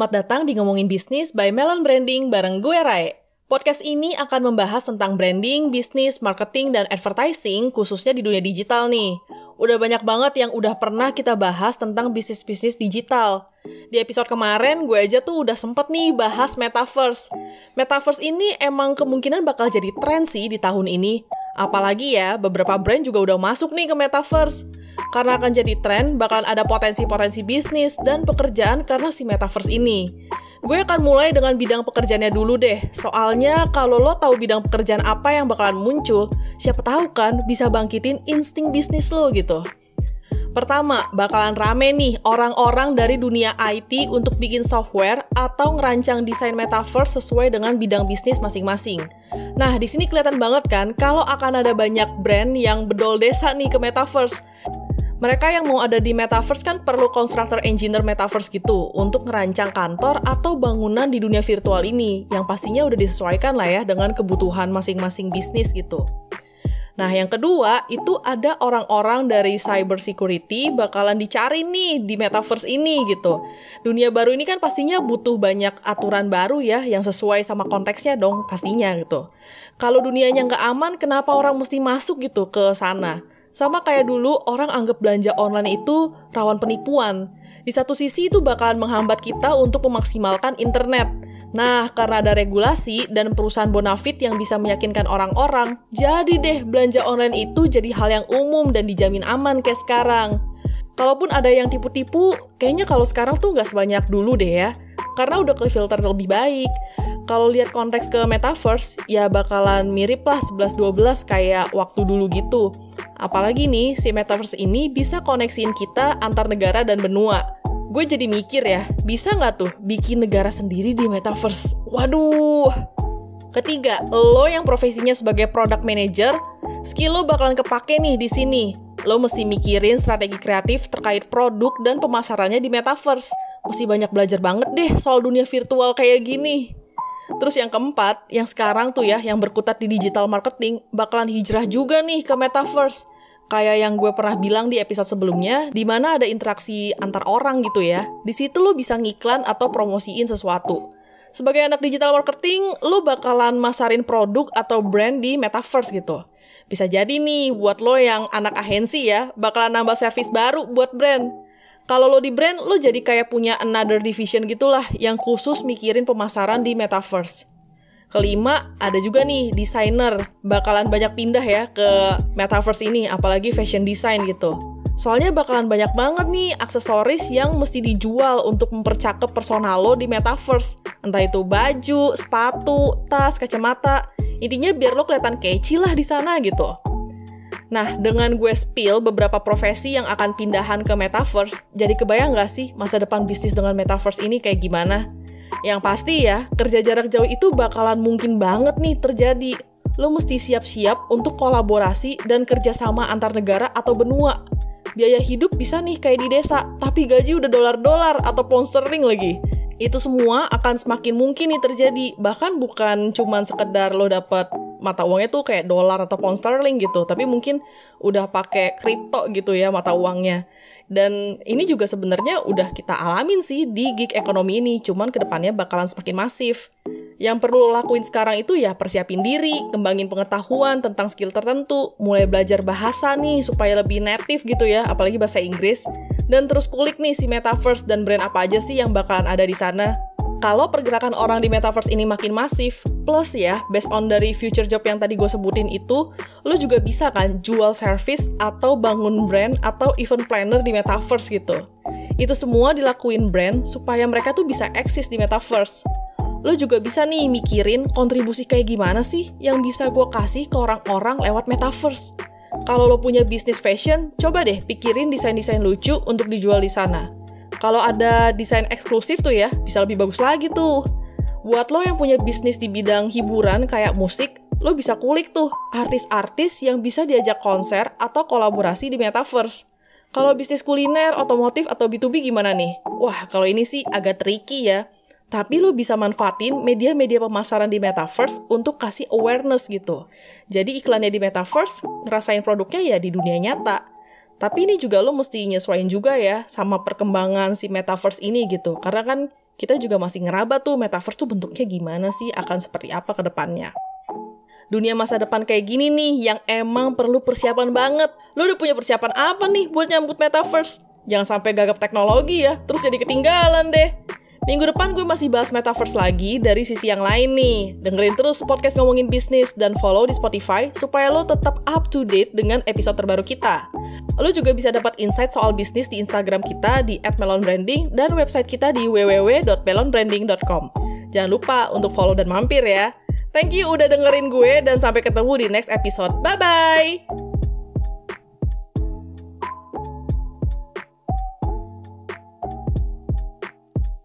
Selamat datang di Ngomongin Bisnis by Melon Branding bareng gue Rai. Podcast ini akan membahas tentang branding, bisnis, marketing, dan advertising khususnya di dunia digital nih. Udah banyak banget yang udah pernah kita bahas tentang bisnis-bisnis digital. Di episode kemarin gue aja tuh udah sempet nih bahas metaverse. Metaverse ini emang kemungkinan bakal jadi tren sih di tahun ini. Apalagi ya, beberapa brand juga udah masuk nih ke metaverse. Karena akan jadi tren, bakalan ada potensi-potensi bisnis dan pekerjaan karena si metaverse ini. Gue akan mulai dengan bidang pekerjaannya dulu deh. Soalnya kalau lo tahu bidang pekerjaan apa yang bakalan muncul, siapa tahu kan bisa bangkitin insting bisnis lo gitu. Pertama, bakalan rame nih orang-orang dari dunia IT untuk bikin software atau ngerancang desain metaverse sesuai dengan bidang bisnis masing-masing. Nah, di sini kelihatan banget kan kalau akan ada banyak brand yang bedol desa nih ke metaverse mereka yang mau ada di metaverse kan perlu constructor engineer metaverse gitu untuk ngerancang kantor atau bangunan di dunia virtual ini yang pastinya udah disesuaikan lah ya dengan kebutuhan masing-masing bisnis gitu. Nah, yang kedua itu ada orang-orang dari cyber security bakalan dicari nih di metaverse ini gitu. Dunia baru ini kan pastinya butuh banyak aturan baru ya yang sesuai sama konteksnya dong pastinya gitu. Kalau dunianya nggak aman, kenapa orang mesti masuk gitu ke sana? Sama kayak dulu orang anggap belanja online itu rawan penipuan. Di satu sisi itu bakalan menghambat kita untuk memaksimalkan internet. Nah, karena ada regulasi dan perusahaan bonafit yang bisa meyakinkan orang-orang, jadi deh belanja online itu jadi hal yang umum dan dijamin aman kayak sekarang. Kalaupun ada yang tipu-tipu, kayaknya kalau sekarang tuh nggak sebanyak dulu deh ya. Karena udah ke filter lebih baik. Kalau lihat konteks ke metaverse, ya bakalan mirip lah 11-12 kayak waktu dulu gitu. Apalagi nih, si metaverse ini bisa koneksiin kita antar negara dan benua. Gue jadi mikir ya, bisa nggak tuh bikin negara sendiri di metaverse? Waduh! Ketiga, lo yang profesinya sebagai product manager, skill lo bakalan kepake nih di sini. Lo mesti mikirin strategi kreatif terkait produk dan pemasarannya di metaverse. Mesti banyak belajar banget deh soal dunia virtual kayak gini. Terus yang keempat, yang sekarang tuh ya, yang berkutat di digital marketing, bakalan hijrah juga nih ke metaverse. Kayak yang gue pernah bilang di episode sebelumnya, di mana ada interaksi antar orang gitu ya. Di situ lo bisa ngiklan atau promosiin sesuatu. Sebagai anak digital marketing, lo bakalan masarin produk atau brand di metaverse gitu. Bisa jadi nih, buat lo yang anak agensi ya, bakalan nambah service baru buat brand kalau lo di brand, lo jadi kayak punya another division gitulah yang khusus mikirin pemasaran di metaverse. Kelima, ada juga nih desainer bakalan banyak pindah ya ke metaverse ini, apalagi fashion design gitu. Soalnya bakalan banyak banget nih aksesoris yang mesti dijual untuk mempercakap personal lo di metaverse. Entah itu baju, sepatu, tas, kacamata. Intinya biar lo kelihatan kece lah di sana gitu. Nah, dengan gue spill beberapa profesi yang akan pindahan ke metaverse, jadi kebayang gak sih masa depan bisnis dengan metaverse ini kayak gimana? Yang pasti ya, kerja jarak jauh itu bakalan mungkin banget nih terjadi. Lo mesti siap-siap untuk kolaborasi dan kerjasama antar negara atau benua. Biaya hidup bisa nih kayak di desa, tapi gaji udah dolar-dolar atau pound sterling lagi itu semua akan semakin mungkin nih terjadi. Bahkan bukan cuman sekedar lo dapet mata uangnya tuh kayak dolar atau pound sterling gitu, tapi mungkin udah pakai kripto gitu ya mata uangnya. Dan ini juga sebenarnya udah kita alamin sih di gig ekonomi ini, cuman ke depannya bakalan semakin masif. Yang perlu lo lakuin sekarang itu ya persiapin diri, kembangin pengetahuan tentang skill tertentu, mulai belajar bahasa nih supaya lebih native gitu ya, apalagi bahasa Inggris. Dan terus kulik nih si metaverse dan brand apa aja sih yang bakalan ada di sana kalau pergerakan orang di metaverse ini makin masif, plus ya, based on dari future job yang tadi gue sebutin itu, lo juga bisa kan jual service atau bangun brand atau event planner di metaverse gitu. Itu semua dilakuin brand supaya mereka tuh bisa eksis di metaverse. Lo juga bisa nih mikirin kontribusi kayak gimana sih yang bisa gue kasih ke orang-orang lewat metaverse. Kalau lo punya bisnis fashion, coba deh pikirin desain-desain lucu untuk dijual di sana kalau ada desain eksklusif tuh ya, bisa lebih bagus lagi tuh. Buat lo yang punya bisnis di bidang hiburan kayak musik, lo bisa kulik tuh artis-artis yang bisa diajak konser atau kolaborasi di metaverse. Kalau bisnis kuliner, otomotif, atau B2B gimana nih? Wah, kalau ini sih agak tricky ya. Tapi lo bisa manfaatin media-media pemasaran di metaverse untuk kasih awareness gitu. Jadi iklannya di metaverse, ngerasain produknya ya di dunia nyata. Tapi ini juga lo mesti nyesuaiin juga ya sama perkembangan si metaverse ini gitu. Karena kan kita juga masih ngeraba tuh metaverse tuh bentuknya gimana sih, akan seperti apa ke depannya. Dunia masa depan kayak gini nih yang emang perlu persiapan banget. Lo udah punya persiapan apa nih buat nyambut metaverse? Jangan sampai gagap teknologi ya, terus jadi ketinggalan deh. Minggu depan gue masih bahas metaverse lagi dari sisi yang lain nih. Dengerin terus podcast ngomongin bisnis dan follow di Spotify supaya lo tetap up to date dengan episode terbaru kita. Lo juga bisa dapat insight soal bisnis di Instagram kita di @melonbranding dan website kita di www.melonbranding.com. Jangan lupa untuk follow dan mampir ya. Thank you udah dengerin gue dan sampai ketemu di next episode. Bye bye.